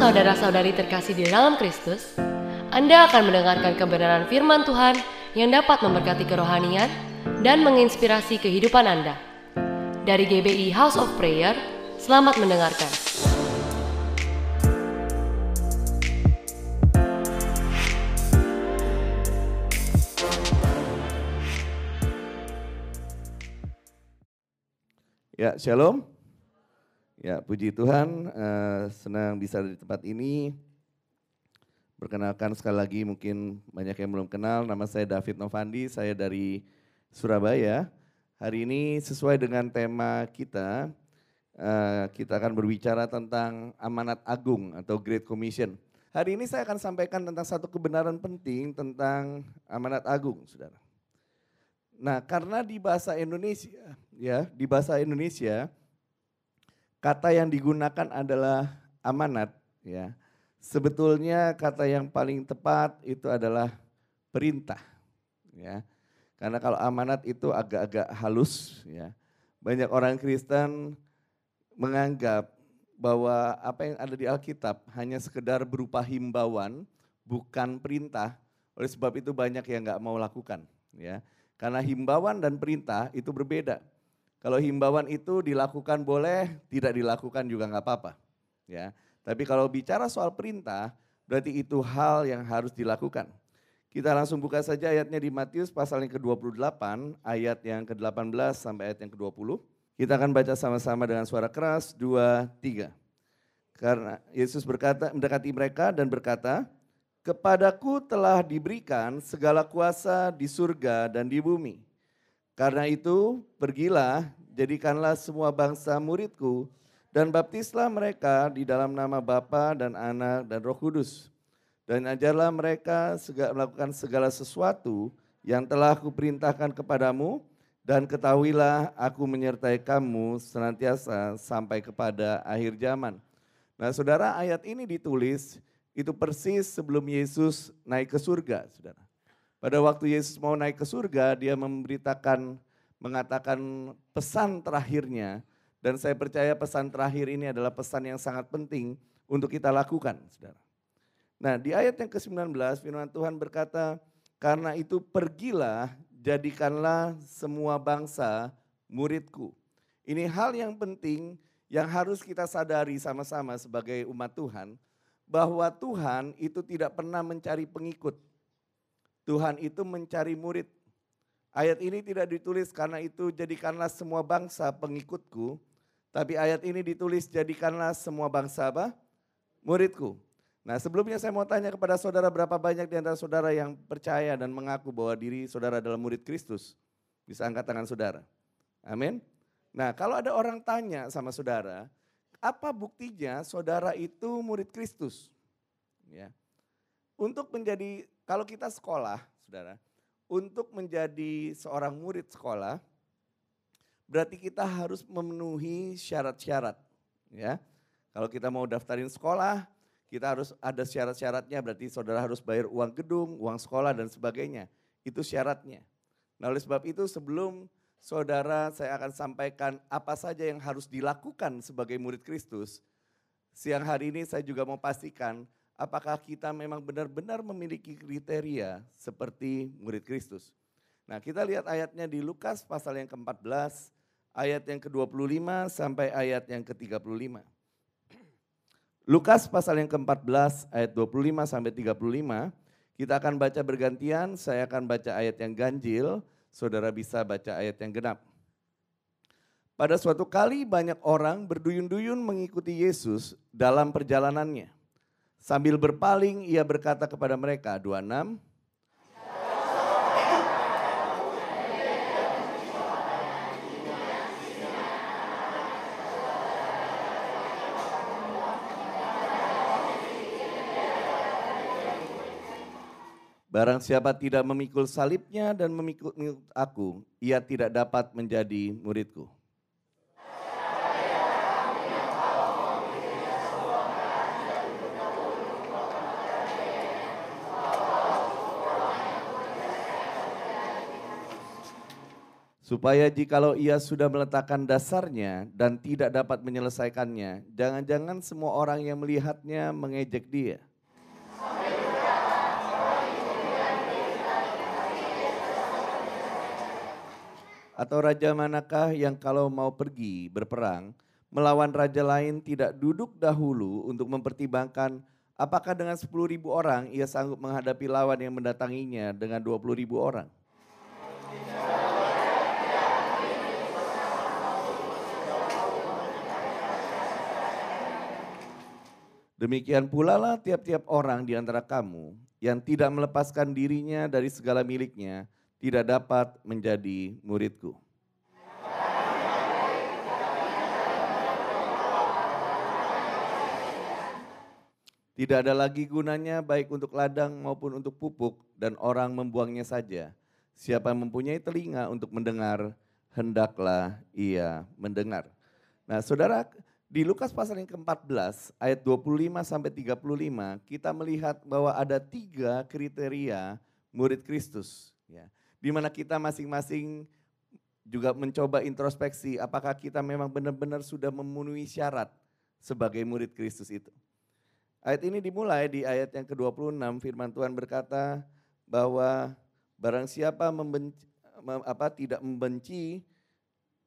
saudara-saudari terkasih di dalam Kristus, Anda akan mendengarkan kebenaran firman Tuhan yang dapat memberkati kerohanian dan menginspirasi kehidupan Anda. Dari GBI House of Prayer, selamat mendengarkan. Ya, shalom. Ya, puji Tuhan, eh, senang bisa di tempat ini. Perkenalkan sekali lagi mungkin banyak yang belum kenal, nama saya David Novandi, saya dari Surabaya. Hari ini sesuai dengan tema kita, eh, kita akan berbicara tentang amanat agung atau Great Commission. Hari ini saya akan sampaikan tentang satu kebenaran penting tentang amanat agung, saudara. Nah, karena di bahasa Indonesia, ya, di bahasa Indonesia kata yang digunakan adalah amanat, ya. Sebetulnya kata yang paling tepat itu adalah perintah, ya. Karena kalau amanat itu agak-agak halus, ya. Banyak orang Kristen menganggap bahwa apa yang ada di Alkitab hanya sekedar berupa himbauan, bukan perintah. Oleh sebab itu banyak yang nggak mau lakukan, ya. Karena himbauan dan perintah itu berbeda. Kalau himbauan itu dilakukan boleh, tidak dilakukan juga nggak apa-apa. Ya, tapi kalau bicara soal perintah, berarti itu hal yang harus dilakukan. Kita langsung buka saja ayatnya di Matius pasal yang ke-28, ayat yang ke-18 sampai ayat yang ke-20. Kita akan baca sama-sama dengan suara keras, dua, tiga. Karena Yesus berkata, mendekati mereka dan berkata, Kepadaku telah diberikan segala kuasa di surga dan di bumi. Karena itu pergilah, jadikanlah semua bangsa muridku, dan baptislah mereka di dalam nama Bapa dan Anak dan Roh Kudus. Dan ajarlah mereka melakukan segala sesuatu yang telah kuperintahkan kepadamu, dan ketahuilah aku menyertai kamu senantiasa sampai kepada akhir zaman. Nah saudara ayat ini ditulis itu persis sebelum Yesus naik ke surga, saudara. Pada waktu Yesus mau naik ke surga, dia memberitakan, mengatakan pesan terakhirnya. Dan saya percaya pesan terakhir ini adalah pesan yang sangat penting untuk kita lakukan, saudara. Nah di ayat yang ke-19 firman Tuhan berkata, karena itu pergilah, jadikanlah semua bangsa muridku. Ini hal yang penting yang harus kita sadari sama-sama sebagai umat Tuhan bahwa Tuhan itu tidak pernah mencari pengikut. Tuhan itu mencari murid. Ayat ini tidak ditulis karena itu jadikanlah semua bangsa pengikutku. Tapi ayat ini ditulis jadikanlah semua bangsa apa? Muridku. Nah sebelumnya saya mau tanya kepada saudara berapa banyak di antara saudara yang percaya dan mengaku bahwa diri saudara adalah murid Kristus. Bisa angkat tangan saudara. Amin. Nah kalau ada orang tanya sama saudara, apa buktinya saudara itu murid Kristus? Ya. Untuk menjadi, kalau kita sekolah, saudara, untuk menjadi seorang murid sekolah, berarti kita harus memenuhi syarat-syarat. Ya, kalau kita mau daftarin sekolah, kita harus ada syarat-syaratnya, berarti saudara harus bayar uang gedung, uang sekolah dan sebagainya. Itu syaratnya. Nah oleh sebab itu sebelum saudara saya akan sampaikan apa saja yang harus dilakukan sebagai murid Kristus. Siang hari ini saya juga mau pastikan apakah kita memang benar-benar memiliki kriteria seperti murid Kristus. Nah kita lihat ayatnya di Lukas pasal yang ke-14, ayat yang ke-25 sampai ayat yang ke-35. Lukas pasal yang ke-14 ayat 25 sampai 35, kita akan baca bergantian, saya akan baca ayat yang ganjil, saudara bisa baca ayat yang genap. Pada suatu kali banyak orang berduyun-duyun mengikuti Yesus dalam perjalanannya. Sambil berpaling ia berkata kepada mereka, 26, Barang siapa tidak memikul salibnya dan memikul aku, ia tidak dapat menjadi muridku. Supaya jikalau ia sudah meletakkan dasarnya dan tidak dapat menyelesaikannya, jangan-jangan semua orang yang melihatnya mengejek dia. Atau raja manakah yang kalau mau pergi berperang, melawan raja lain tidak duduk dahulu untuk mempertimbangkan apakah dengan 10 ribu orang ia sanggup menghadapi lawan yang mendatanginya dengan 20 ribu orang. Demikian pula lah tiap-tiap orang di antara kamu yang tidak melepaskan dirinya dari segala miliknya, tidak dapat menjadi muridku. Tidak ada lagi gunanya baik untuk ladang maupun untuk pupuk dan orang membuangnya saja. Siapa mempunyai telinga untuk mendengar, hendaklah ia mendengar. Nah saudara, di Lukas pasal yang ke-14 ayat 25 sampai 35 kita melihat bahwa ada tiga kriteria murid Kristus. Ya di mana kita masing-masing juga mencoba introspeksi apakah kita memang benar-benar sudah memenuhi syarat sebagai murid Kristus itu. Ayat ini dimulai di ayat yang ke-26 firman Tuhan berkata bahwa barang siapa membenci, apa tidak membenci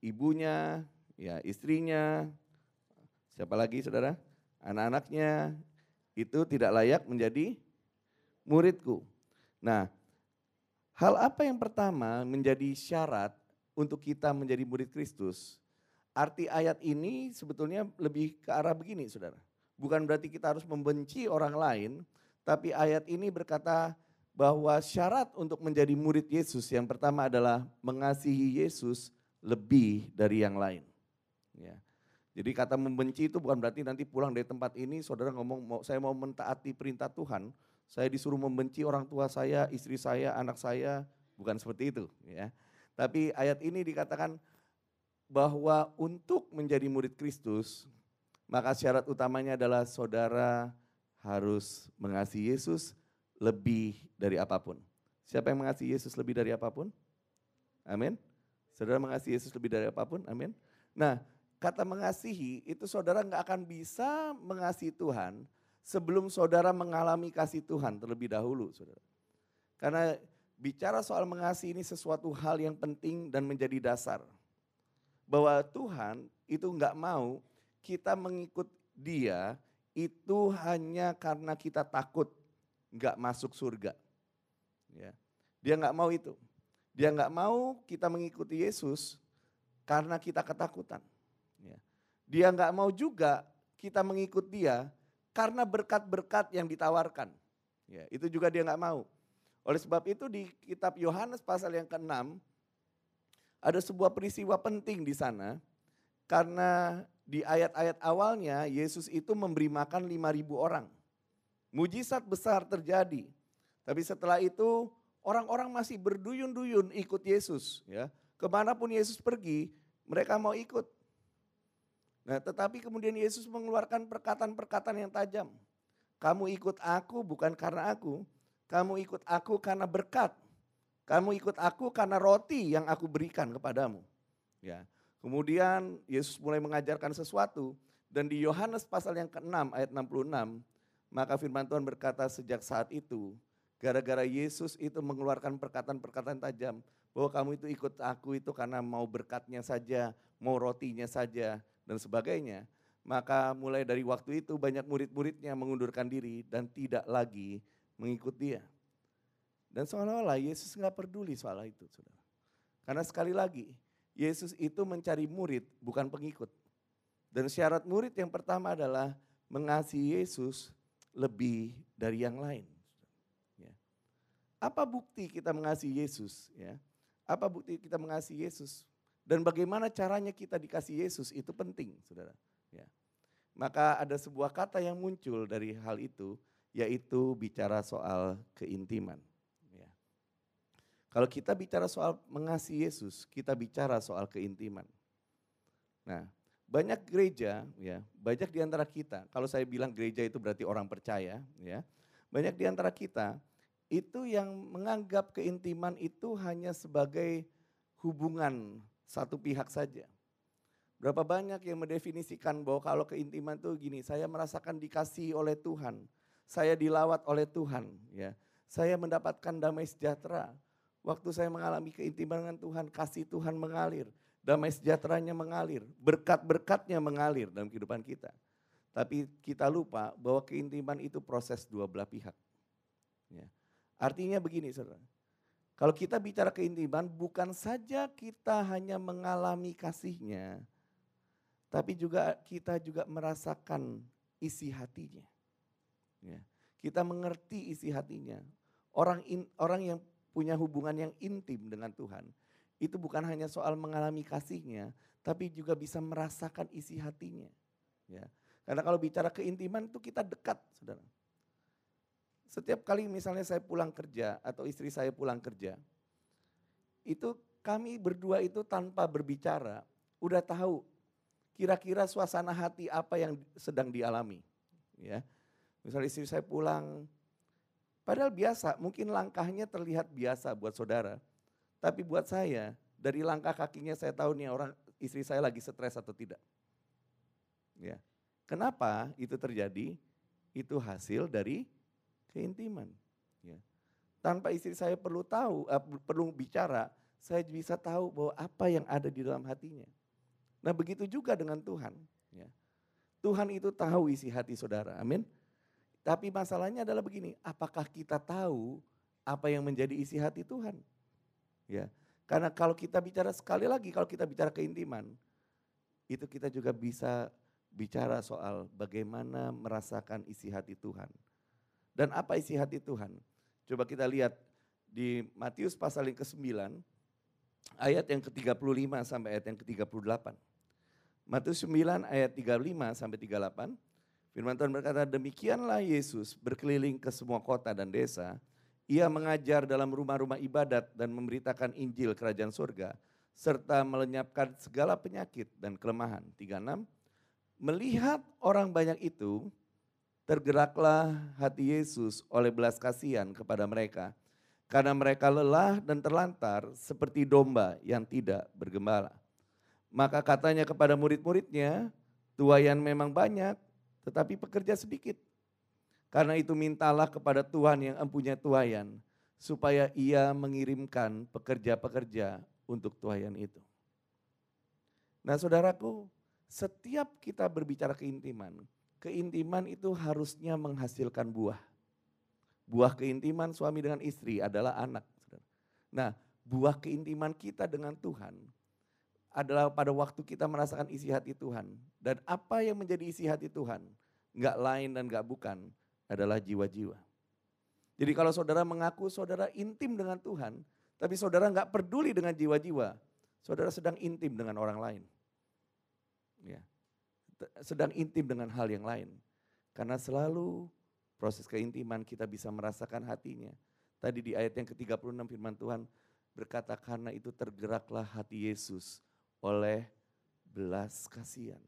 ibunya, ya istrinya, siapa lagi Saudara? Anak-anaknya itu tidak layak menjadi muridku. Nah, Hal apa yang pertama menjadi syarat untuk kita menjadi murid Kristus? Arti ayat ini sebetulnya lebih ke arah begini saudara. Bukan berarti kita harus membenci orang lain, tapi ayat ini berkata bahwa syarat untuk menjadi murid Yesus yang pertama adalah mengasihi Yesus lebih dari yang lain. Ya. Jadi kata membenci itu bukan berarti nanti pulang dari tempat ini saudara ngomong mau, saya mau mentaati perintah Tuhan, saya disuruh membenci orang tua saya, istri saya, anak saya, bukan seperti itu ya. Tapi ayat ini dikatakan bahwa untuk menjadi murid Kristus, maka syarat utamanya adalah saudara harus mengasihi Yesus lebih dari apa pun. Siapa yang mengasihi Yesus lebih dari apa pun? Amin. Saudara mengasihi Yesus lebih dari apa pun, amin. Nah, kata mengasihi itu saudara nggak akan bisa mengasihi Tuhan sebelum saudara mengalami kasih Tuhan terlebih dahulu, saudara. Karena bicara soal mengasihi ini sesuatu hal yang penting dan menjadi dasar. Bahwa Tuhan itu enggak mau kita mengikut dia itu hanya karena kita takut enggak masuk surga. Ya. Dia enggak mau itu. Dia enggak mau kita mengikuti Yesus karena kita ketakutan. Dia enggak mau juga kita mengikut dia karena berkat-berkat yang ditawarkan. Ya, itu juga dia nggak mau. Oleh sebab itu di kitab Yohanes pasal yang ke-6 ada sebuah peristiwa penting di sana karena di ayat-ayat awalnya Yesus itu memberi makan 5000 orang. Mujizat besar terjadi. Tapi setelah itu orang-orang masih berduyun-duyun ikut Yesus. ya Ke mana pun Yesus pergi mereka mau ikut. Nah tetapi kemudian Yesus mengeluarkan perkataan-perkataan yang tajam. Kamu ikut aku bukan karena aku, kamu ikut aku karena berkat. Kamu ikut aku karena roti yang aku berikan kepadamu. Ya. Kemudian Yesus mulai mengajarkan sesuatu dan di Yohanes pasal yang ke-6 ayat 66 maka firman Tuhan berkata sejak saat itu gara-gara Yesus itu mengeluarkan perkataan-perkataan tajam bahwa kamu itu ikut aku itu karena mau berkatnya saja, mau rotinya saja, dan sebagainya, maka mulai dari waktu itu banyak murid-muridnya mengundurkan diri dan tidak lagi mengikut dia. Dan seolah-olah Yesus nggak peduli soal itu, saudara. Karena sekali lagi, Yesus itu mencari murid, bukan pengikut. Dan syarat murid yang pertama adalah mengasihi Yesus lebih dari yang lain. Ya. Apa bukti kita mengasihi Yesus? Ya. Apa bukti kita mengasihi Yesus? Dan bagaimana caranya kita dikasih Yesus itu penting, saudara. Ya. Maka ada sebuah kata yang muncul dari hal itu, yaitu bicara soal keintiman. Ya. Kalau kita bicara soal mengasihi Yesus, kita bicara soal keintiman. Nah, banyak gereja, ya, banyak di antara kita. Kalau saya bilang gereja itu berarti orang percaya, ya. Banyak di antara kita itu yang menganggap keintiman itu hanya sebagai hubungan satu pihak saja. Berapa banyak yang mendefinisikan bahwa kalau keintiman itu gini, saya merasakan dikasih oleh Tuhan, saya dilawat oleh Tuhan, ya. Saya mendapatkan damai sejahtera. Waktu saya mengalami keintiman dengan Tuhan, kasih Tuhan mengalir, damai sejahteranya mengalir, berkat-berkatnya mengalir dalam kehidupan kita. Tapi kita lupa bahwa keintiman itu proses dua belah pihak. Ya. Artinya begini saudara, kalau kita bicara keintiman bukan saja kita hanya mengalami kasihnya, tapi juga kita juga merasakan isi hatinya. Ya. Kita mengerti isi hatinya. Orang in, orang yang punya hubungan yang intim dengan Tuhan, itu bukan hanya soal mengalami kasihnya, tapi juga bisa merasakan isi hatinya. Ya. Karena kalau bicara keintiman itu kita dekat, saudara. Setiap kali misalnya saya pulang kerja atau istri saya pulang kerja, itu kami berdua itu tanpa berbicara, udah tahu kira-kira suasana hati apa yang sedang dialami. Ya, Misalnya istri saya pulang Padahal biasa, mungkin langkahnya terlihat biasa buat saudara. Tapi buat saya, dari langkah kakinya saya tahu nih orang istri saya lagi stres atau tidak. Ya. Kenapa itu terjadi? Itu hasil dari keintiman. Ya. Tanpa istri saya perlu tahu, uh, perlu bicara, saya bisa tahu bahwa apa yang ada di dalam hatinya. Nah begitu juga dengan Tuhan. Ya. Tuhan itu tahu isi hati saudara, amin. Tapi masalahnya adalah begini, apakah kita tahu apa yang menjadi isi hati Tuhan? Ya. Karena kalau kita bicara sekali lagi, kalau kita bicara keintiman, itu kita juga bisa bicara soal bagaimana merasakan isi hati Tuhan. Dan apa isi hati Tuhan? Coba kita lihat di Matius pasal yang ke-9, ayat yang ke-35 sampai ayat yang ke-38. Matius 9 ayat 35 sampai 38. Firman Tuhan berkata, demikianlah Yesus berkeliling ke semua kota dan desa. Ia mengajar dalam rumah-rumah ibadat dan memberitakan Injil kerajaan surga. Serta melenyapkan segala penyakit dan kelemahan. 36. Melihat orang banyak itu, tergeraklah hati Yesus oleh belas kasihan kepada mereka. Karena mereka lelah dan terlantar seperti domba yang tidak bergembala. Maka katanya kepada murid-muridnya, tuayan memang banyak, tetapi pekerja sedikit. Karena itu mintalah kepada Tuhan yang empunya tuayan, supaya ia mengirimkan pekerja-pekerja untuk tuayan itu. Nah saudaraku, setiap kita berbicara keintiman, keintiman itu harusnya menghasilkan buah. Buah keintiman suami dengan istri adalah anak. Nah buah keintiman kita dengan Tuhan adalah pada waktu kita merasakan isi hati Tuhan. Dan apa yang menjadi isi hati Tuhan? Enggak lain dan enggak bukan adalah jiwa-jiwa. Jadi kalau saudara mengaku saudara intim dengan Tuhan, tapi saudara enggak peduli dengan jiwa-jiwa, saudara sedang intim dengan orang lain. Ya. Sedang intim dengan hal yang lain. Karena selalu proses keintiman kita bisa merasakan hatinya. Tadi di ayat yang ke-36 firman Tuhan berkata karena itu tergeraklah hati Yesus oleh belas kasihan.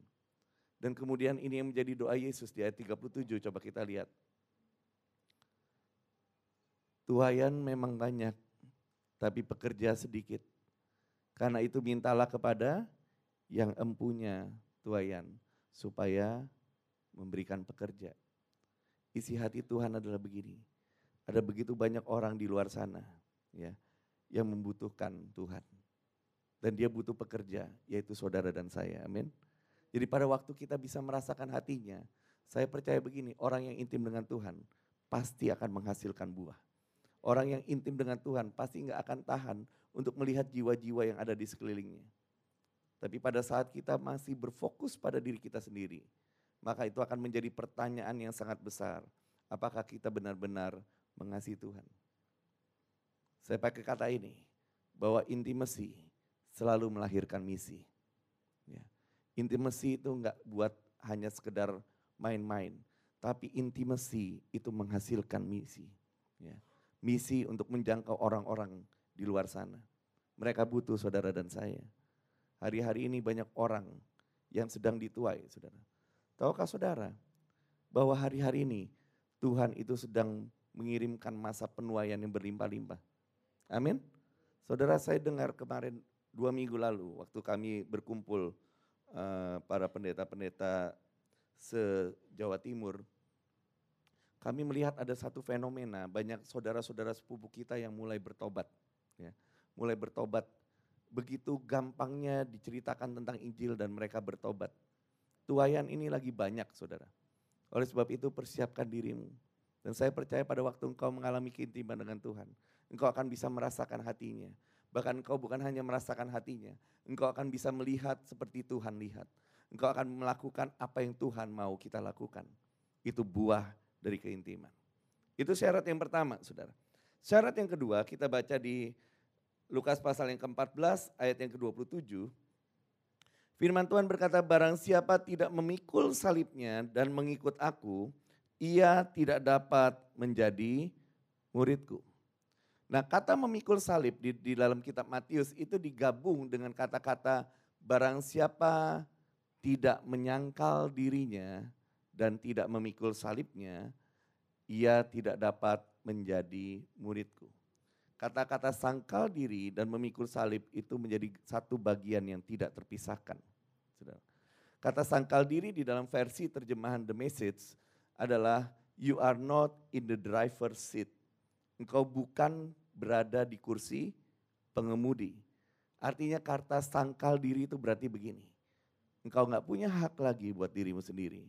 Dan kemudian ini yang menjadi doa Yesus di ayat 37, coba kita lihat. Tuhayan memang banyak, tapi pekerja sedikit. Karena itu mintalah kepada yang empunya tuayan, supaya memberikan pekerja. Isi hati Tuhan adalah begini, ada begitu banyak orang di luar sana ya yang membutuhkan Tuhan dan dia butuh pekerja, yaitu saudara dan saya. Amin. Jadi pada waktu kita bisa merasakan hatinya, saya percaya begini, orang yang intim dengan Tuhan pasti akan menghasilkan buah. Orang yang intim dengan Tuhan pasti nggak akan tahan untuk melihat jiwa-jiwa yang ada di sekelilingnya. Tapi pada saat kita masih berfokus pada diri kita sendiri, maka itu akan menjadi pertanyaan yang sangat besar. Apakah kita benar-benar mengasihi Tuhan? Saya pakai kata ini, bahwa intimasi selalu melahirkan misi. Ya. Intimasi itu enggak buat hanya sekedar main-main, tapi intimasi itu menghasilkan misi. Ya. Misi untuk menjangkau orang-orang di luar sana. Mereka butuh saudara dan saya. Hari-hari ini banyak orang yang sedang dituai, saudara. Tahukah saudara bahwa hari-hari ini Tuhan itu sedang mengirimkan masa penuaian yang berlimpah-limpah. Amin. Saudara saya dengar kemarin dua minggu lalu waktu kami berkumpul uh, para pendeta-pendeta se-Jawa Timur, kami melihat ada satu fenomena banyak saudara-saudara sepupu kita yang mulai bertobat. Ya, mulai bertobat. Begitu gampangnya diceritakan tentang Injil dan mereka bertobat. Tuayan ini lagi banyak saudara. Oleh sebab itu persiapkan dirimu. Dan saya percaya pada waktu engkau mengalami keintiman dengan Tuhan, engkau akan bisa merasakan hatinya. Bahkan engkau bukan hanya merasakan hatinya, engkau akan bisa melihat seperti Tuhan lihat. Engkau akan melakukan apa yang Tuhan mau kita lakukan. Itu buah dari keintiman. Itu syarat yang pertama, saudara. Syarat yang kedua kita baca di Lukas pasal yang ke-14 ayat yang ke-27. Firman Tuhan berkata, barang siapa tidak memikul salibnya dan mengikut aku, ia tidak dapat menjadi muridku. Nah kata memikul salib di, di dalam kitab Matius itu digabung dengan kata-kata barang siapa tidak menyangkal dirinya dan tidak memikul salibnya, ia tidak dapat menjadi muridku. Kata-kata sangkal diri dan memikul salib itu menjadi satu bagian yang tidak terpisahkan. Kata sangkal diri di dalam versi terjemahan The Message adalah you are not in the driver's seat engkau bukan berada di kursi pengemudi. Artinya kata sangkal diri itu berarti begini. Engkau nggak punya hak lagi buat dirimu sendiri.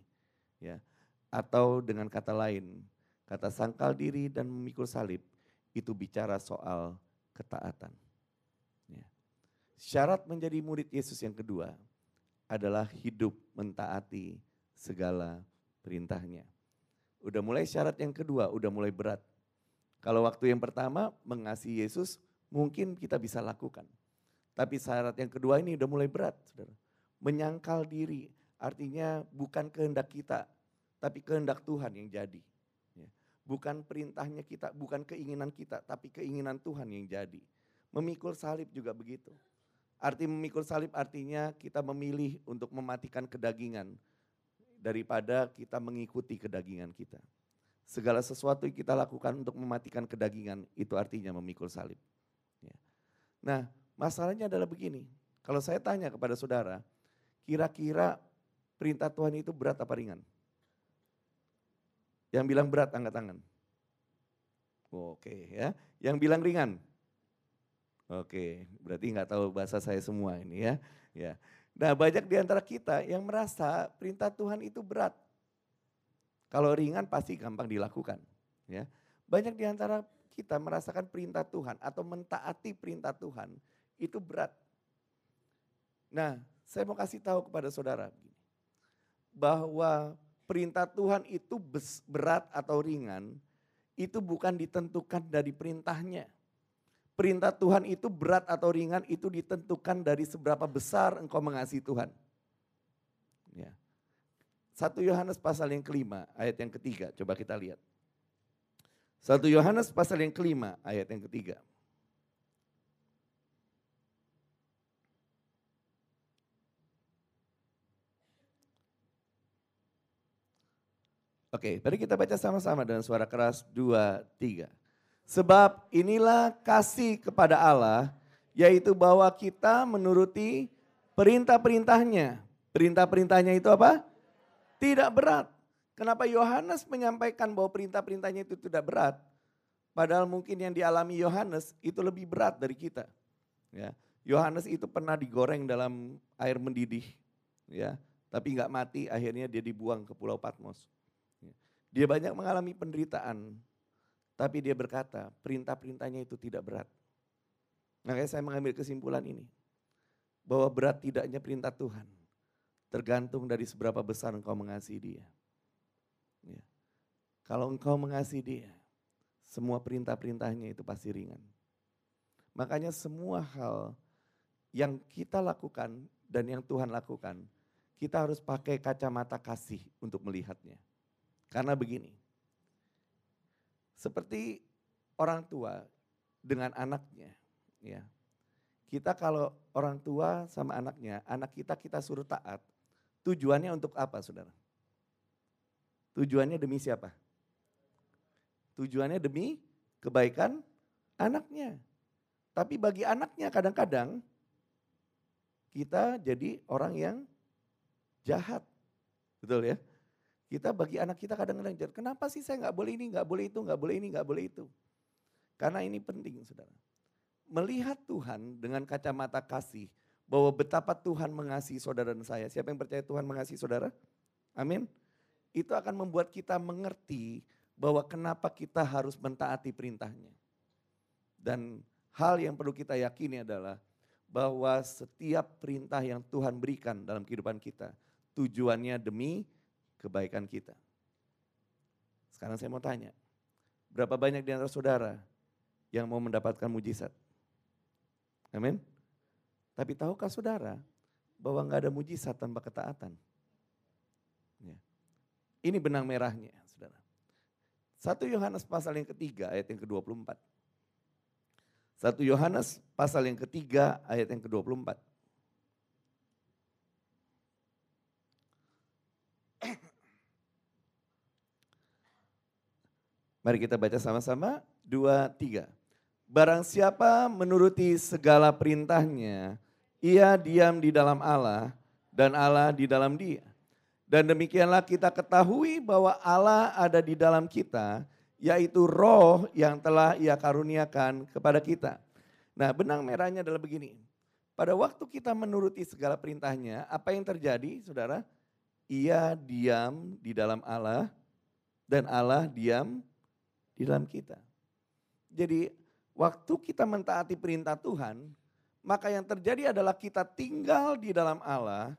ya Atau dengan kata lain, kata sangkal diri dan memikul salib itu bicara soal ketaatan. Ya. Syarat menjadi murid Yesus yang kedua adalah hidup mentaati segala perintahnya. Udah mulai syarat yang kedua, udah mulai berat. Kalau waktu yang pertama mengasihi Yesus mungkin kita bisa lakukan. Tapi syarat yang kedua ini udah mulai berat. Saudara. Menyangkal diri artinya bukan kehendak kita tapi kehendak Tuhan yang jadi. Bukan perintahnya kita, bukan keinginan kita tapi keinginan Tuhan yang jadi. Memikul salib juga begitu. Arti memikul salib artinya kita memilih untuk mematikan kedagingan daripada kita mengikuti kedagingan kita. Segala sesuatu yang kita lakukan untuk mematikan kedagingan itu artinya memikul salib. Ya. Nah masalahnya adalah begini, kalau saya tanya kepada saudara, kira-kira perintah Tuhan itu berat apa ringan? Yang bilang berat angkat tangan. Oke ya, yang bilang ringan. Oke, berarti nggak tahu bahasa saya semua ini ya. Ya. Nah banyak di antara kita yang merasa perintah Tuhan itu berat. Kalau ringan pasti gampang dilakukan. Ya. Banyak di antara kita merasakan perintah Tuhan atau mentaati perintah Tuhan itu berat. Nah, saya mau kasih tahu kepada saudara bahwa perintah Tuhan itu berat atau ringan itu bukan ditentukan dari perintahnya. Perintah Tuhan itu berat atau ringan itu ditentukan dari seberapa besar engkau mengasihi Tuhan. Ya. 1 Yohanes pasal yang kelima, ayat yang ketiga. Coba kita lihat. 1 Yohanes pasal yang kelima, ayat yang ketiga. Oke, mari kita baca sama-sama dengan suara keras. Dua, tiga. Sebab inilah kasih kepada Allah, yaitu bahwa kita menuruti perintah-perintahnya. Perintah-perintahnya itu apa? Tidak berat. Kenapa Yohanes menyampaikan bahwa perintah-perintahnya itu tidak berat? Padahal mungkin yang dialami Yohanes itu lebih berat dari kita. Ya, Yohanes itu pernah digoreng dalam air mendidih, ya, tapi nggak mati. Akhirnya dia dibuang ke Pulau Patmos. Dia banyak mengalami penderitaan, tapi dia berkata perintah-perintahnya itu tidak berat. Makanya saya mengambil kesimpulan ini, bahwa berat tidaknya perintah Tuhan Tergantung dari seberapa besar engkau mengasihi dia. Ya. Kalau engkau mengasihi dia, semua perintah-perintahnya itu pasti ringan. Makanya semua hal yang kita lakukan dan yang Tuhan lakukan, kita harus pakai kacamata kasih untuk melihatnya. Karena begini, seperti orang tua dengan anaknya, ya. Kita kalau orang tua sama anaknya, anak kita kita suruh taat, Tujuannya untuk apa saudara? Tujuannya demi siapa? Tujuannya demi kebaikan anaknya. Tapi bagi anaknya kadang-kadang kita jadi orang yang jahat. Betul ya? Kita bagi anak kita kadang-kadang. Kenapa sih saya nggak boleh ini, nggak boleh itu, nggak boleh ini, nggak boleh itu. Karena ini penting saudara. Melihat Tuhan dengan kacamata kasih. Bahwa betapa Tuhan mengasihi saudara dan saya. Siapa yang percaya Tuhan mengasihi saudara? Amin. Itu akan membuat kita mengerti bahwa kenapa kita harus mentaati perintahnya. Dan hal yang perlu kita yakini adalah bahwa setiap perintah yang Tuhan berikan dalam kehidupan kita, tujuannya demi kebaikan kita. Sekarang saya mau tanya, berapa banyak di antara saudara yang mau mendapatkan mujizat? Amin. Tapi tahukah saudara bahwa nggak ada mujizat tanpa ketaatan? Ya. Ini benang merahnya, saudara. Satu Yohanes pasal yang ketiga ayat yang ke-24. Satu Yohanes pasal yang ketiga ayat yang ke-24. Mari kita baca sama-sama. Dua, tiga. Barang siapa menuruti segala perintahnya, ia diam di dalam Allah dan Allah di dalam dia. Dan demikianlah kita ketahui bahwa Allah ada di dalam kita, yaitu roh yang telah ia karuniakan kepada kita. Nah benang merahnya adalah begini, pada waktu kita menuruti segala perintahnya, apa yang terjadi saudara? Ia diam di dalam Allah dan Allah diam di dalam kita. Jadi waktu kita mentaati perintah Tuhan, maka yang terjadi adalah kita tinggal di dalam Allah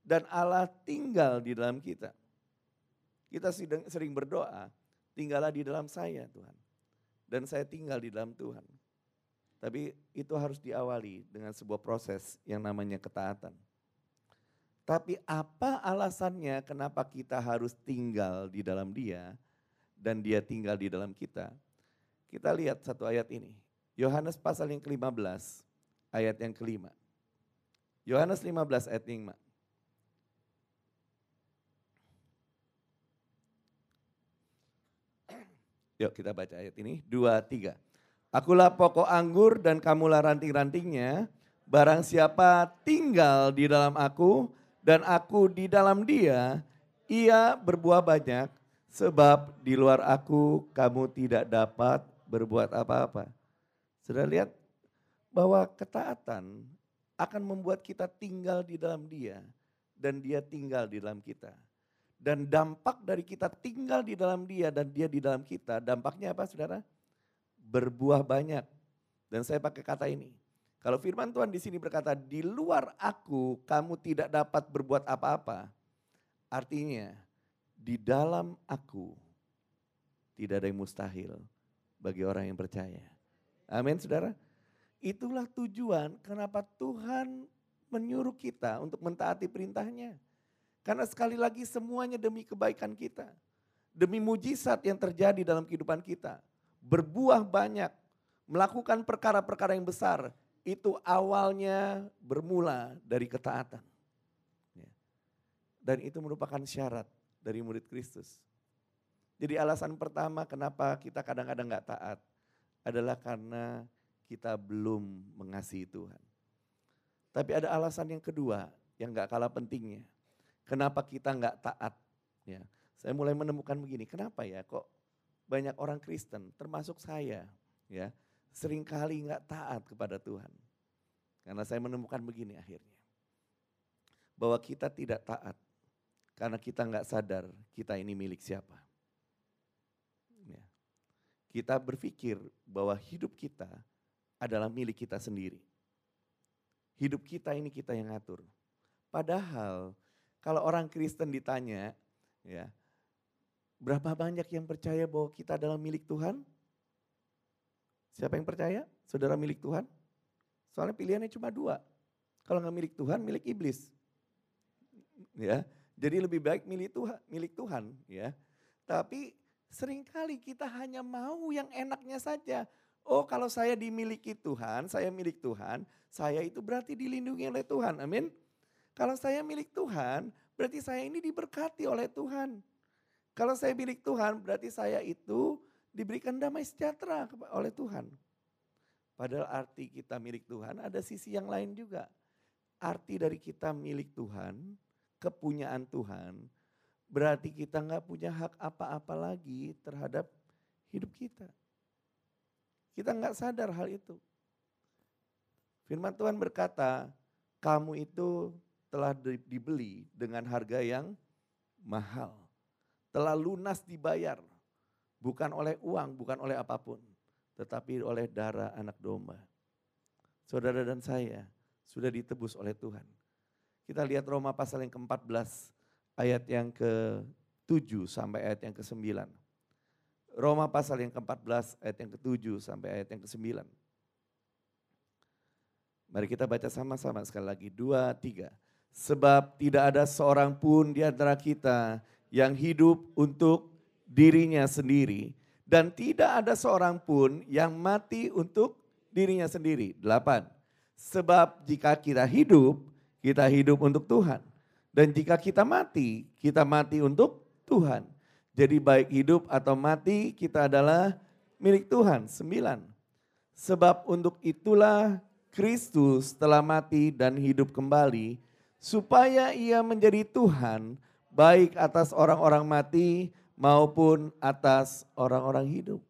dan Allah tinggal di dalam kita. Kita sering berdoa, tinggallah di dalam saya Tuhan. Dan saya tinggal di dalam Tuhan. Tapi itu harus diawali dengan sebuah proses yang namanya ketaatan. Tapi apa alasannya kenapa kita harus tinggal di dalam dia dan dia tinggal di dalam kita? Kita lihat satu ayat ini. Yohanes pasal yang ke-15 ayat yang kelima. Yohanes 15 ayat yang 5. Yuk kita baca ayat ini. Dua, tiga. Akulah pokok anggur dan kamulah ranting-rantingnya. Barang siapa tinggal di dalam aku dan aku di dalam dia, ia berbuah banyak. Sebab di luar aku kamu tidak dapat berbuat apa-apa. Sudah lihat bahwa ketaatan akan membuat kita tinggal di dalam dia dan dia tinggal di dalam kita. Dan dampak dari kita tinggal di dalam dia dan dia di dalam kita, dampaknya apa saudara? Berbuah banyak. Dan saya pakai kata ini. Kalau firman Tuhan di sini berkata, di luar aku kamu tidak dapat berbuat apa-apa. Artinya, di dalam aku tidak ada yang mustahil bagi orang yang percaya. Amin saudara. Itulah tujuan kenapa Tuhan menyuruh kita untuk mentaati perintahnya. Karena sekali lagi semuanya demi kebaikan kita. Demi mujizat yang terjadi dalam kehidupan kita. Berbuah banyak, melakukan perkara-perkara yang besar. Itu awalnya bermula dari ketaatan. Ya. Dan itu merupakan syarat dari murid Kristus. Jadi alasan pertama kenapa kita kadang-kadang gak taat adalah karena kita belum mengasihi Tuhan. Tapi ada alasan yang kedua yang gak kalah pentingnya. Kenapa kita gak taat? Ya, saya mulai menemukan begini, kenapa ya kok banyak orang Kristen, termasuk saya, ya sering kali gak taat kepada Tuhan. Karena saya menemukan begini akhirnya. Bahwa kita tidak taat karena kita nggak sadar kita ini milik siapa. Kita berpikir bahwa hidup kita adalah milik kita sendiri. Hidup kita ini kita yang ngatur. Padahal kalau orang Kristen ditanya, ya, berapa banyak yang percaya bahwa kita adalah milik Tuhan? Siapa yang percaya? Saudara milik Tuhan? Soalnya pilihannya cuma dua. Kalau nggak milik Tuhan, milik iblis. Ya, jadi lebih baik milik Tuhan, milik Tuhan, ya. Tapi Seringkali kita hanya mau yang enaknya saja. Oh kalau saya dimiliki Tuhan, saya milik Tuhan, saya itu berarti dilindungi oleh Tuhan. Amin. Kalau saya milik Tuhan, berarti saya ini diberkati oleh Tuhan. Kalau saya milik Tuhan, berarti saya itu diberikan damai sejahtera oleh Tuhan. Padahal arti kita milik Tuhan ada sisi yang lain juga. arti dari kita milik Tuhan, kepunyaan Tuhan, berarti kita nggak punya hak apa-apa lagi terhadap hidup kita. Kita nggak sadar hal itu. Firman Tuhan berkata, kamu itu telah dibeli dengan harga yang mahal. Telah lunas dibayar. Bukan oleh uang, bukan oleh apa pun. Tetapi oleh darah anak domba. Saudara dan saya sudah ditebus oleh Tuhan. Kita lihat Roma pasal yang ke-14 ayat yang ke-7 sampai ayat yang ke-9. Roma pasal yang ke-14 ayat yang ke-7 sampai ayat yang ke-9. Mari kita baca sama-sama sekali lagi. Dua, tiga. Sebab tidak ada seorang pun di antara kita yang hidup untuk dirinya sendiri. Dan tidak ada seorang pun yang mati untuk dirinya sendiri. Delapan. Sebab jika kita hidup, kita hidup untuk Tuhan. Dan jika kita mati, kita mati untuk Tuhan. Jadi baik hidup atau mati kita adalah milik Tuhan. Sembilan. Sebab untuk itulah Kristus telah mati dan hidup kembali supaya ia menjadi Tuhan baik atas orang-orang mati maupun atas orang-orang hidup.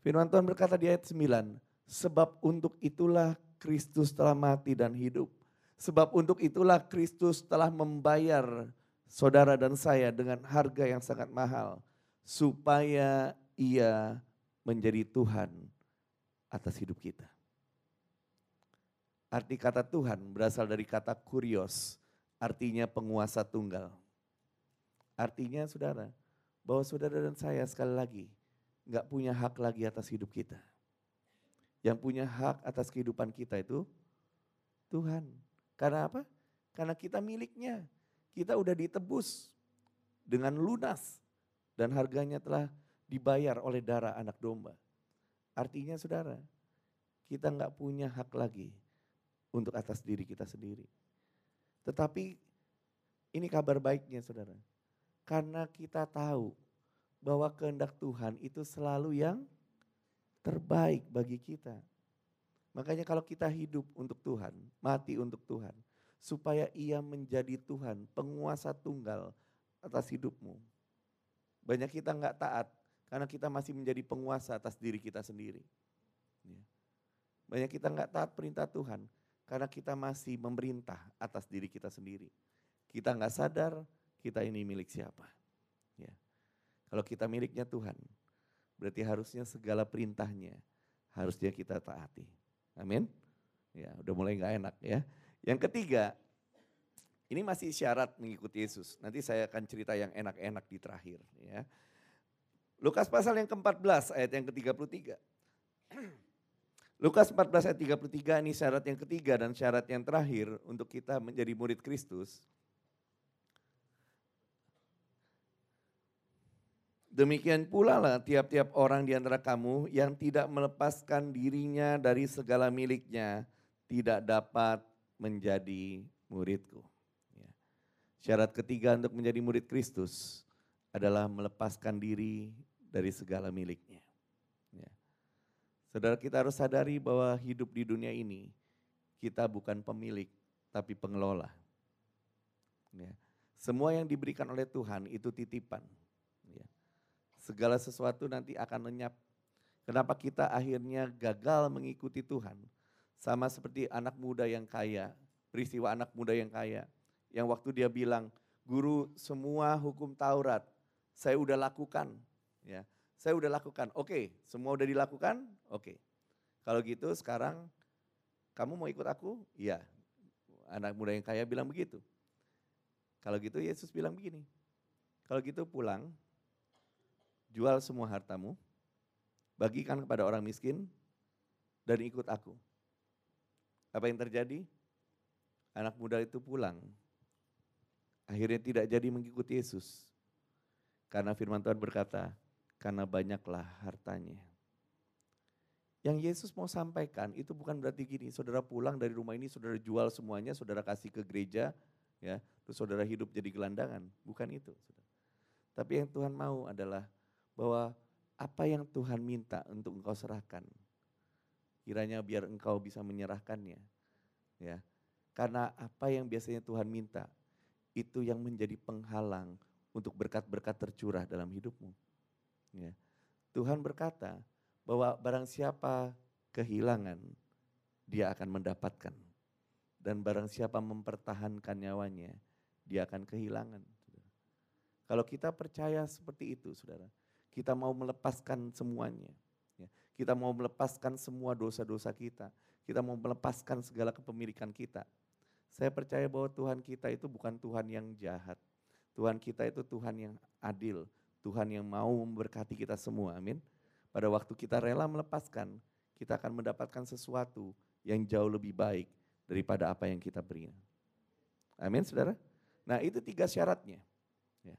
Firman Tuhan berkata di ayat 9, sebab untuk itulah Kristus telah mati dan hidup. Sebab untuk itulah Kristus telah membayar saudara dan saya dengan harga yang sangat mahal. Supaya ia menjadi Tuhan atas hidup kita. Arti kata Tuhan berasal dari kata kurios, artinya penguasa tunggal. Artinya saudara, bahwa saudara dan saya sekali lagi nggak punya hak lagi atas hidup kita. Yang punya hak atas kehidupan kita itu Tuhan. Karena apa? Karena kita miliknya. Kita udah ditebus dengan lunas dan harganya telah dibayar oleh darah anak domba. Artinya saudara, kita nggak punya hak lagi untuk atas diri kita sendiri. Tetapi ini kabar baiknya saudara. Karena kita tahu bahwa kehendak Tuhan itu selalu yang terbaik bagi kita. Makanya kalau kita hidup untuk Tuhan, mati untuk Tuhan, supaya ia menjadi Tuhan, penguasa tunggal atas hidupmu. Banyak kita nggak taat karena kita masih menjadi penguasa atas diri kita sendiri. Ya. Banyak kita nggak taat perintah Tuhan karena kita masih memerintah atas diri kita sendiri. Kita nggak sadar kita ini milik siapa. Ya. Kalau kita miliknya Tuhan, berarti harusnya segala perintahnya harusnya kita taati. Amin. Ya, udah mulai nggak enak ya. Yang ketiga, ini masih syarat mengikuti Yesus. Nanti saya akan cerita yang enak-enak di terakhir. Ya. Lukas pasal yang ke-14 ayat yang ke-33. Lukas 14 ayat 33 ini syarat yang ketiga dan syarat yang terakhir untuk kita menjadi murid Kristus. Demikian pula lah tiap-tiap orang di antara kamu yang tidak melepaskan dirinya dari segala miliknya tidak dapat menjadi muridku. Ya. Syarat ketiga untuk menjadi murid Kristus adalah melepaskan diri dari segala miliknya. Saudara kita harus sadari bahwa hidup di dunia ini kita bukan pemilik tapi pengelola. Ya. Semua yang diberikan oleh Tuhan itu titipan. Segala sesuatu nanti akan lenyap. Kenapa kita akhirnya gagal mengikuti Tuhan? Sama seperti anak muda yang kaya, peristiwa anak muda yang kaya. Yang waktu dia bilang, guru semua hukum Taurat saya udah lakukan. Ya, saya udah lakukan. Oke, semua udah dilakukan? Oke. Kalau gitu sekarang kamu mau ikut aku? Iya. Anak muda yang kaya bilang begitu. Kalau gitu Yesus bilang begini. Kalau gitu pulang, jual semua hartamu, bagikan kepada orang miskin, dan ikut aku. Apa yang terjadi? Anak muda itu pulang. Akhirnya tidak jadi mengikuti Yesus. Karena firman Tuhan berkata, karena banyaklah hartanya. Yang Yesus mau sampaikan itu bukan berarti gini, saudara pulang dari rumah ini, saudara jual semuanya, saudara kasih ke gereja, ya, terus saudara hidup jadi gelandangan. Bukan itu. Tapi yang Tuhan mau adalah bahwa apa yang Tuhan minta untuk engkau serahkan, kiranya biar engkau bisa menyerahkannya. Ya. Karena apa yang biasanya Tuhan minta, itu yang menjadi penghalang untuk berkat-berkat tercurah dalam hidupmu. Ya. Tuhan berkata bahwa barang siapa kehilangan, dia akan mendapatkan. Dan barang siapa mempertahankan nyawanya, dia akan kehilangan. Kalau kita percaya seperti itu, saudara, kita mau melepaskan semuanya. Ya. Kita mau melepaskan semua dosa-dosa kita. Kita mau melepaskan segala kepemilikan kita. Saya percaya bahwa Tuhan kita itu bukan Tuhan yang jahat. Tuhan kita itu Tuhan yang adil. Tuhan yang mau memberkati kita semua, amin. Pada waktu kita rela melepaskan, kita akan mendapatkan sesuatu yang jauh lebih baik daripada apa yang kita beri. Amin saudara. Nah itu tiga syaratnya. Ya.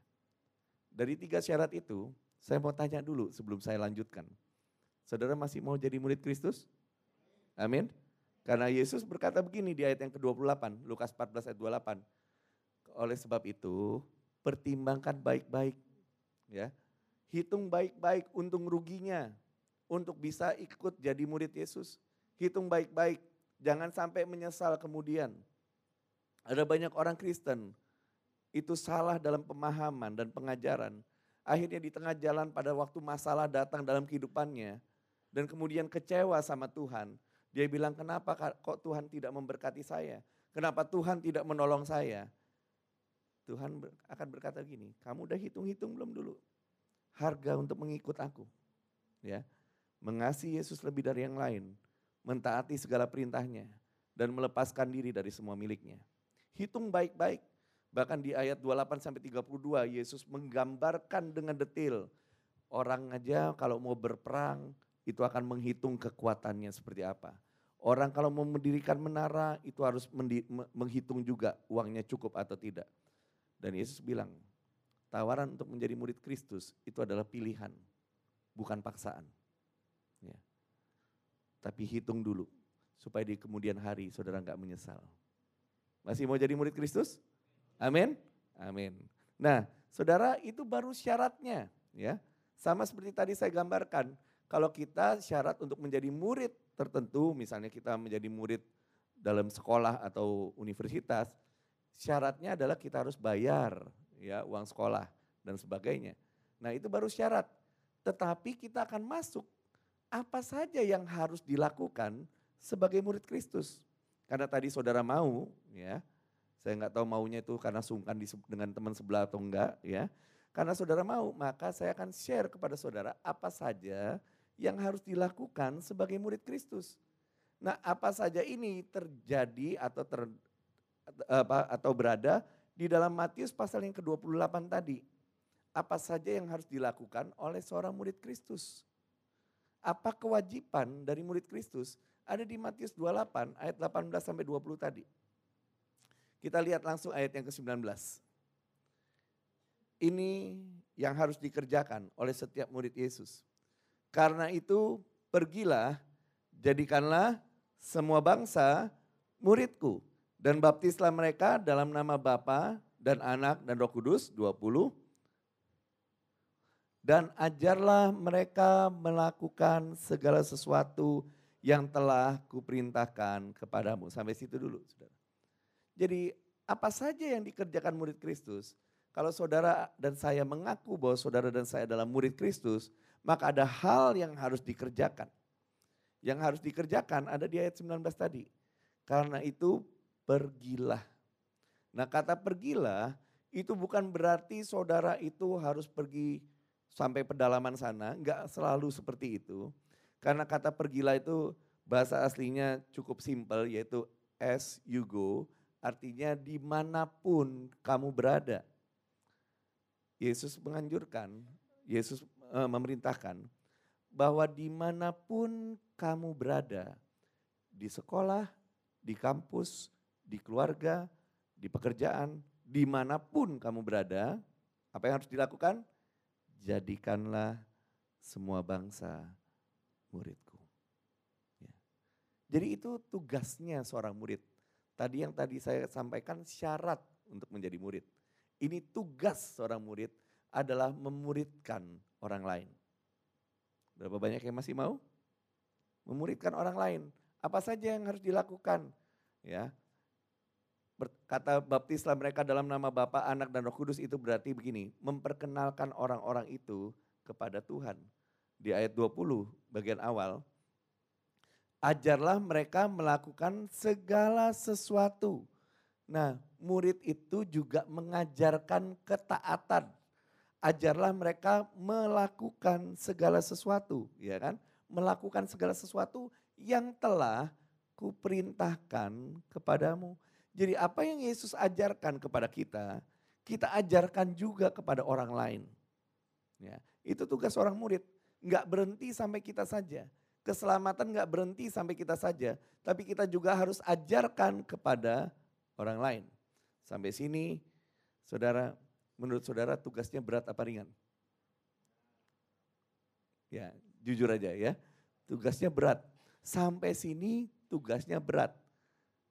Dari tiga syarat itu, saya mau tanya dulu sebelum saya lanjutkan. Saudara masih mau jadi murid Kristus? Amin. Karena Yesus berkata begini di ayat yang ke-28, Lukas 14 ayat 28. Oleh sebab itu, pertimbangkan baik-baik. ya Hitung baik-baik untung ruginya untuk bisa ikut jadi murid Yesus. Hitung baik-baik, jangan sampai menyesal kemudian. Ada banyak orang Kristen itu salah dalam pemahaman dan pengajaran. Akhirnya di tengah jalan pada waktu masalah datang dalam kehidupannya dan kemudian kecewa sama Tuhan. Dia bilang kenapa kok Tuhan tidak memberkati saya? Kenapa Tuhan tidak menolong saya? Tuhan akan berkata gini, kamu udah hitung-hitung belum dulu? Harga untuk mengikut aku. Ya, Mengasihi Yesus lebih dari yang lain. Mentaati segala perintahnya. Dan melepaskan diri dari semua miliknya. Hitung baik-baik Bahkan di ayat 28 sampai 32 Yesus menggambarkan dengan detail orang aja kalau mau berperang itu akan menghitung kekuatannya seperti apa. Orang kalau mau mendirikan menara itu harus menghitung juga uangnya cukup atau tidak. Dan Yesus bilang, tawaran untuk menjadi murid Kristus itu adalah pilihan, bukan paksaan. Ya. Tapi hitung dulu, supaya di kemudian hari saudara nggak menyesal. Masih mau jadi murid Kristus? Amin. Amin. Nah, saudara itu baru syaratnya ya. Sama seperti tadi saya gambarkan, kalau kita syarat untuk menjadi murid tertentu, misalnya kita menjadi murid dalam sekolah atau universitas, syaratnya adalah kita harus bayar ya uang sekolah dan sebagainya. Nah, itu baru syarat. Tetapi kita akan masuk apa saja yang harus dilakukan sebagai murid Kristus. Karena tadi saudara mau ya, saya nggak tahu maunya itu karena sungkan dengan teman sebelah atau enggak ya. Karena saudara mau, maka saya akan share kepada saudara apa saja yang harus dilakukan sebagai murid Kristus. Nah, apa saja ini terjadi atau ter, apa, atau berada di dalam Matius pasal yang ke-28 tadi. Apa saja yang harus dilakukan oleh seorang murid Kristus? Apa kewajiban dari murid Kristus? Ada di Matius 28 ayat 18 sampai 20 tadi. Kita lihat langsung ayat yang ke-19. Ini yang harus dikerjakan oleh setiap murid Yesus. Karena itu pergilah, jadikanlah semua bangsa muridku. Dan baptislah mereka dalam nama Bapa dan Anak dan Roh Kudus, 20. Dan ajarlah mereka melakukan segala sesuatu yang telah kuperintahkan kepadamu. Sampai situ dulu, saudara. Jadi apa saja yang dikerjakan murid Kristus, kalau saudara dan saya mengaku bahwa saudara dan saya adalah murid Kristus, maka ada hal yang harus dikerjakan. Yang harus dikerjakan ada di ayat 19 tadi. Karena itu pergilah. Nah kata pergilah itu bukan berarti saudara itu harus pergi sampai pedalaman sana, enggak selalu seperti itu. Karena kata pergilah itu bahasa aslinya cukup simpel yaitu as you go Artinya di mana pun kamu berada. Yesus menganjurkan, Yesus e, memerintahkan bahwa di mana pun kamu berada, di sekolah, di kampus, di keluarga, di pekerjaan, di mana pun kamu berada, apa yang harus dilakukan? Jadikanlah semua bangsa muridku. Ya. Jadi itu tugasnya seorang murid Tadi yang tadi saya sampaikan syarat untuk menjadi murid. Ini tugas seorang murid adalah memuridkan orang lain. Berapa banyak yang masih mau? Memuridkan orang lain. Apa saja yang harus dilakukan? Ya. Kata baptislah mereka dalam nama Bapa, Anak dan Roh Kudus itu berarti begini, memperkenalkan orang-orang itu kepada Tuhan. Di ayat 20 bagian awal, ajarlah mereka melakukan segala sesuatu. Nah, murid itu juga mengajarkan ketaatan. Ajarlah mereka melakukan segala sesuatu, ya kan? Melakukan segala sesuatu yang telah kuperintahkan kepadamu. Jadi apa yang Yesus ajarkan kepada kita, kita ajarkan juga kepada orang lain. Ya, itu tugas orang murid. Enggak berhenti sampai kita saja. Keselamatan enggak berhenti sampai kita saja. Tapi kita juga harus ajarkan kepada orang lain. Sampai sini, saudara, menurut saudara tugasnya berat apa ringan? Ya, jujur aja ya. Tugasnya berat. Sampai sini tugasnya berat.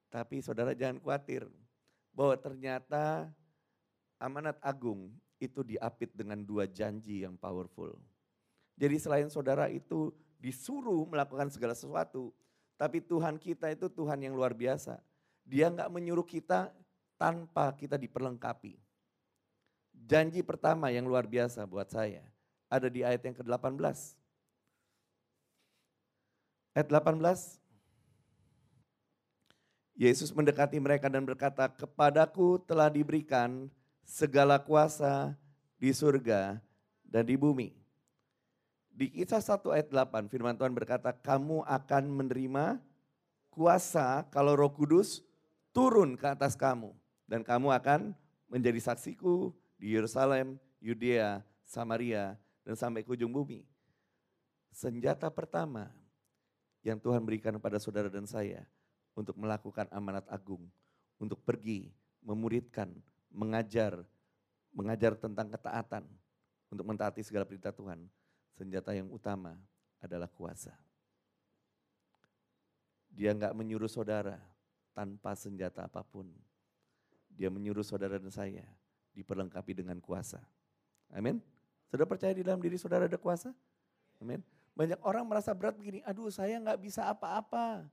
Tapi saudara jangan khawatir bahwa ternyata amanat agung itu diapit dengan dua janji yang powerful. Jadi selain saudara itu disuruh melakukan segala sesuatu, tapi Tuhan kita itu Tuhan yang luar biasa. Dia nggak menyuruh kita tanpa kita diperlengkapi. Janji pertama yang luar biasa buat saya ada di ayat yang ke-18. Ayat 18, Yesus mendekati mereka dan berkata, kepadaku telah diberikan segala kuasa di surga dan di bumi. Di kisah 1 ayat 8 firman Tuhan berkata, kamu akan menerima kuasa kalau roh kudus turun ke atas kamu. Dan kamu akan menjadi saksiku di Yerusalem, Yudea, Samaria, dan sampai ke ujung bumi. Senjata pertama yang Tuhan berikan kepada saudara dan saya untuk melakukan amanat agung, untuk pergi, memuridkan, mengajar, mengajar tentang ketaatan, untuk mentaati segala perintah Tuhan. Senjata yang utama adalah kuasa. Dia nggak menyuruh saudara tanpa senjata apa pun. Dia menyuruh saudara dan saya diperlengkapi dengan kuasa. Amin. Saudara percaya di dalam diri saudara ada kuasa? Amin. Banyak orang merasa berat begini, aduh saya nggak bisa apa-apa.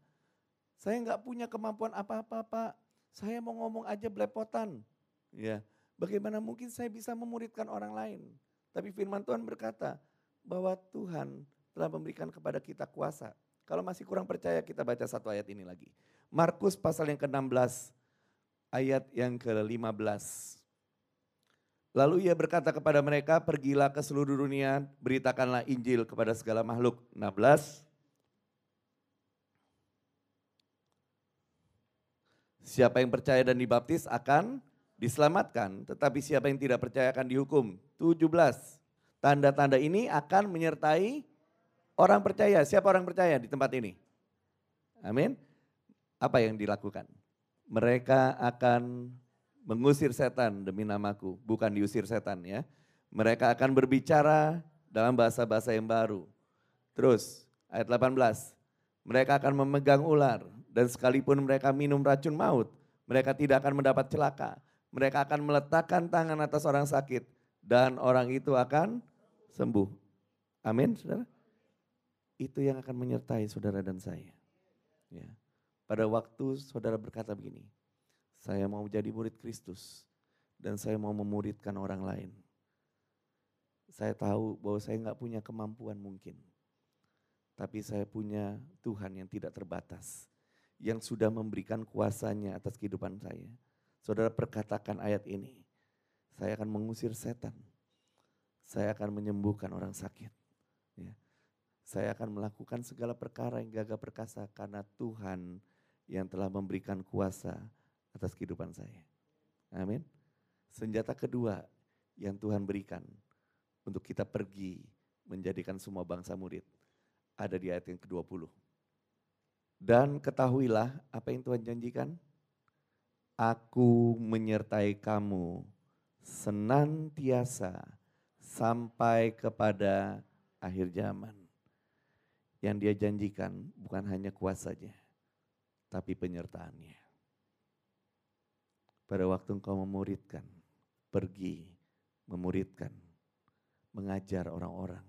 Saya nggak punya kemampuan apa-apa Pak. Saya mau ngomong aja belepotan. Ya, bagaimana mungkin saya bisa memuridkan orang lain? Tapi firman Tuhan berkata bahwa Tuhan telah memberikan kepada kita kuasa. Kalau masih kurang percaya kita baca satu ayat ini lagi. Markus pasal yang ke-16 ayat yang ke-15. Lalu ia berkata kepada mereka, pergilah ke seluruh dunia, beritakanlah Injil kepada segala makhluk. 16, Siapa yang percaya dan dibaptis akan diselamatkan, tetapi siapa yang tidak percaya akan dihukum. 17. Tanda-tanda ini akan menyertai orang percaya. Siapa orang percaya di tempat ini? Amin. Apa yang dilakukan? Mereka akan mengusir setan demi namaku, bukan diusir setan ya. Mereka akan berbicara dalam bahasa-bahasa yang baru. Terus ayat 18, mereka akan memegang ular dan sekalipun mereka minum racun maut, mereka tidak akan mendapat celaka. Mereka akan meletakkan tangan atas orang sakit dan orang itu akan sembuh. Amin, saudara. Itu yang akan menyertai saudara dan saya. Ya. Pada waktu saudara berkata begini, saya mau jadi murid Kristus dan saya mau memuridkan orang lain. Saya tahu bahwa saya nggak punya kemampuan mungkin tapi saya punya Tuhan yang tidak terbatas. Yang sudah memberikan kuasanya atas kehidupan saya. Saudara perkatakan ayat ini. Saya akan mengusir setan. Saya akan menyembuhkan orang sakit. Ya. Saya akan melakukan segala perkara yang gagah perkasa karena Tuhan yang telah memberikan kuasa atas kehidupan saya. Amin. Senjata kedua yang Tuhan berikan untuk kita pergi menjadikan semua bangsa murid ada di ayat yang ke-20. Dan ketahuilah apa yang Tuhan janjikan. Aku menyertai kamu senantiasa sampai kepada akhir zaman. Yang dia janjikan bukan hanya kuasanya, tapi penyertaannya. Pada waktu engkau memuridkan, pergi memuridkan, mengajar orang-orang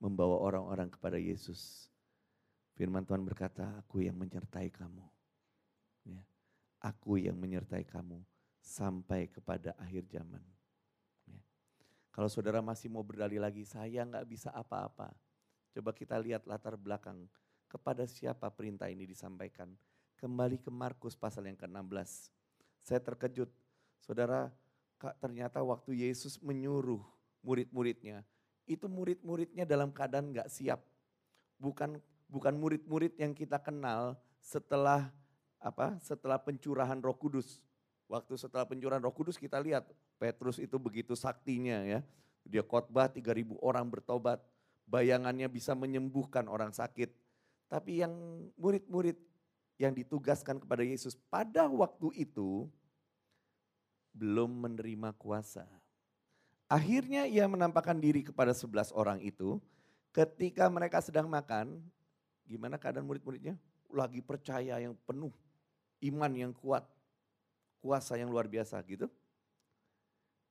membawa orang-orang kepada Yesus. Firman Tuhan berkata, aku yang menyertai kamu. Ya. aku yang menyertai kamu sampai kepada akhir zaman. Ya. Kalau saudara masih mau berdalih lagi, saya nggak bisa apa-apa. Coba kita lihat latar belakang kepada siapa perintah ini disampaikan. Kembali ke Markus pasal yang ke-16. Saya terkejut, saudara, ternyata waktu Yesus menyuruh murid-muridnya, itu murid-muridnya dalam keadaan nggak siap. Bukan bukan murid-murid yang kita kenal setelah apa? Setelah pencurahan Roh Kudus. Waktu setelah pencurahan Roh Kudus kita lihat Petrus itu begitu saktinya ya. Dia khotbah 3000 orang bertobat. Bayangannya bisa menyembuhkan orang sakit. Tapi yang murid-murid yang ditugaskan kepada Yesus pada waktu itu belum menerima kuasa. Akhirnya ia menampakkan diri kepada sebelas orang itu. Ketika mereka sedang makan, gimana keadaan murid-muridnya? Lagi percaya yang penuh, iman yang kuat, kuasa yang luar biasa gitu.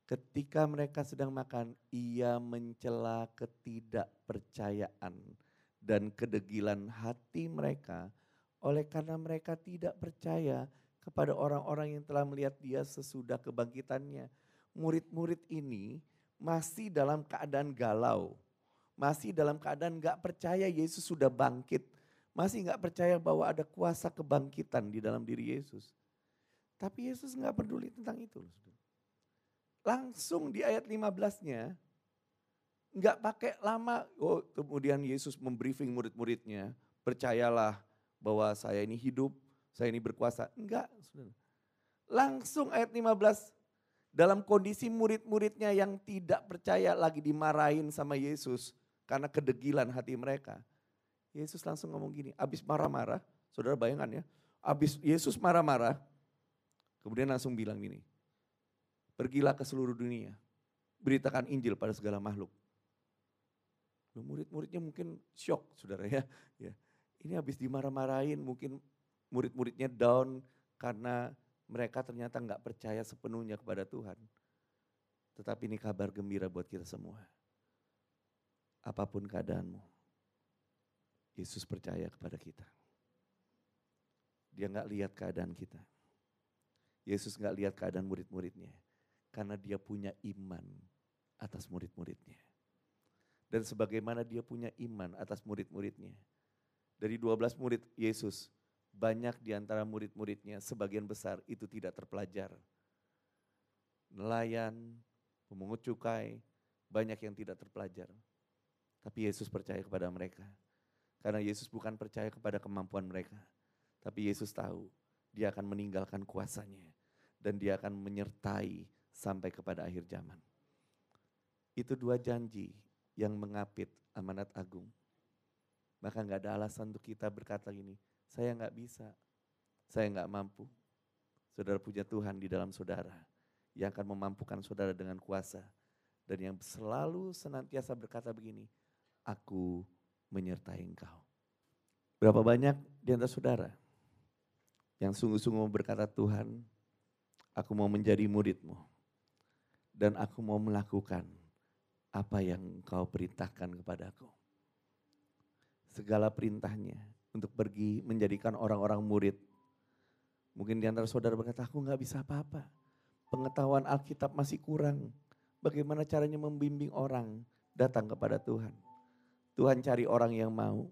Ketika mereka sedang makan, ia mencela ketidakpercayaan dan kedegilan hati mereka oleh karena mereka tidak percaya kepada orang-orang yang telah melihat dia sesudah kebangkitannya. Murid-murid ini masih dalam keadaan galau. Masih dalam keadaan gak percaya Yesus sudah bangkit. Masih gak percaya bahwa ada kuasa kebangkitan di dalam diri Yesus. Tapi Yesus gak peduli tentang itu. Langsung di ayat 15-nya, gak pakai lama. Oh, kemudian Yesus membriefing murid-muridnya, percayalah bahwa saya ini hidup, saya ini berkuasa. Enggak. Langsung ayat 15, dalam kondisi murid-muridnya yang tidak percaya lagi dimarahin sama Yesus karena kedegilan hati mereka. Yesus langsung ngomong gini, abis marah-marah, saudara bayangan ya, abis Yesus marah-marah, kemudian langsung bilang gini, pergilah ke seluruh dunia, beritakan Injil pada segala makhluk. Murid-muridnya mungkin shock saudara ya. ya. Ini habis dimarah-marahin mungkin murid-muridnya down karena mereka ternyata nggak percaya sepenuhnya kepada Tuhan. Tetapi ini kabar gembira buat kita semua. Apa pun keadaanmu, Yesus percaya kepada kita. Dia nggak lihat keadaan kita. Yesus nggak lihat keadaan murid-muridnya. Karena dia punya iman atas murid-muridnya. Dan sebagaimana dia punya iman atas murid-muridnya, dari 12 murid Yesus, banyak di antara murid-muridnya, sebagian besar itu tidak terpelajar. Nelayan, pemungut cukai, banyak yang tidak terpelajar. Tapi Yesus percaya kepada mereka. Karena Yesus bukan percaya kepada kemampuan mereka. Tapi Yesus tahu dia akan meninggalkan kuasanya. Dan dia akan menyertai sampai kepada akhir zaman. Itu dua janji yang mengapit amanat agung. Maka nggak ada alasan untuk kita berkata gini, saya nggak bisa, saya nggak mampu. Saudara punya Tuhan di dalam saudara yang akan memampukan saudara dengan kuasa. Dan yang selalu senantiasa berkata begini, aku menyertai engkau. Berapa banyak di antara saudara yang sungguh-sungguh berkata Tuhan, aku mau menjadi muridmu. Dan aku mau melakukan apa yang engkau perintahkan kepadaku segala perintahnya untuk pergi menjadikan orang-orang murid. Mungkin di antara saudara berkata, aku nggak bisa apa-apa. Pengetahuan Alkitab masih kurang. Bagaimana caranya membimbing orang datang kepada Tuhan. Tuhan cari orang yang mau,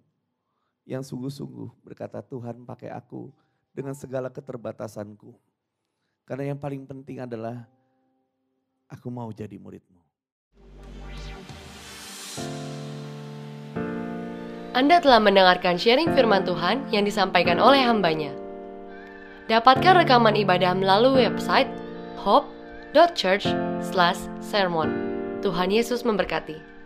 yang sungguh-sungguh berkata, Tuhan pakai aku dengan segala keterbatasanku. Karena yang paling penting adalah aku mau jadi muridmu. Anda telah mendengarkan sharing firman Tuhan yang disampaikan oleh hambanya. Dapatkan rekaman ibadah melalui website hope.church/sermon. Tuhan Yesus memberkati.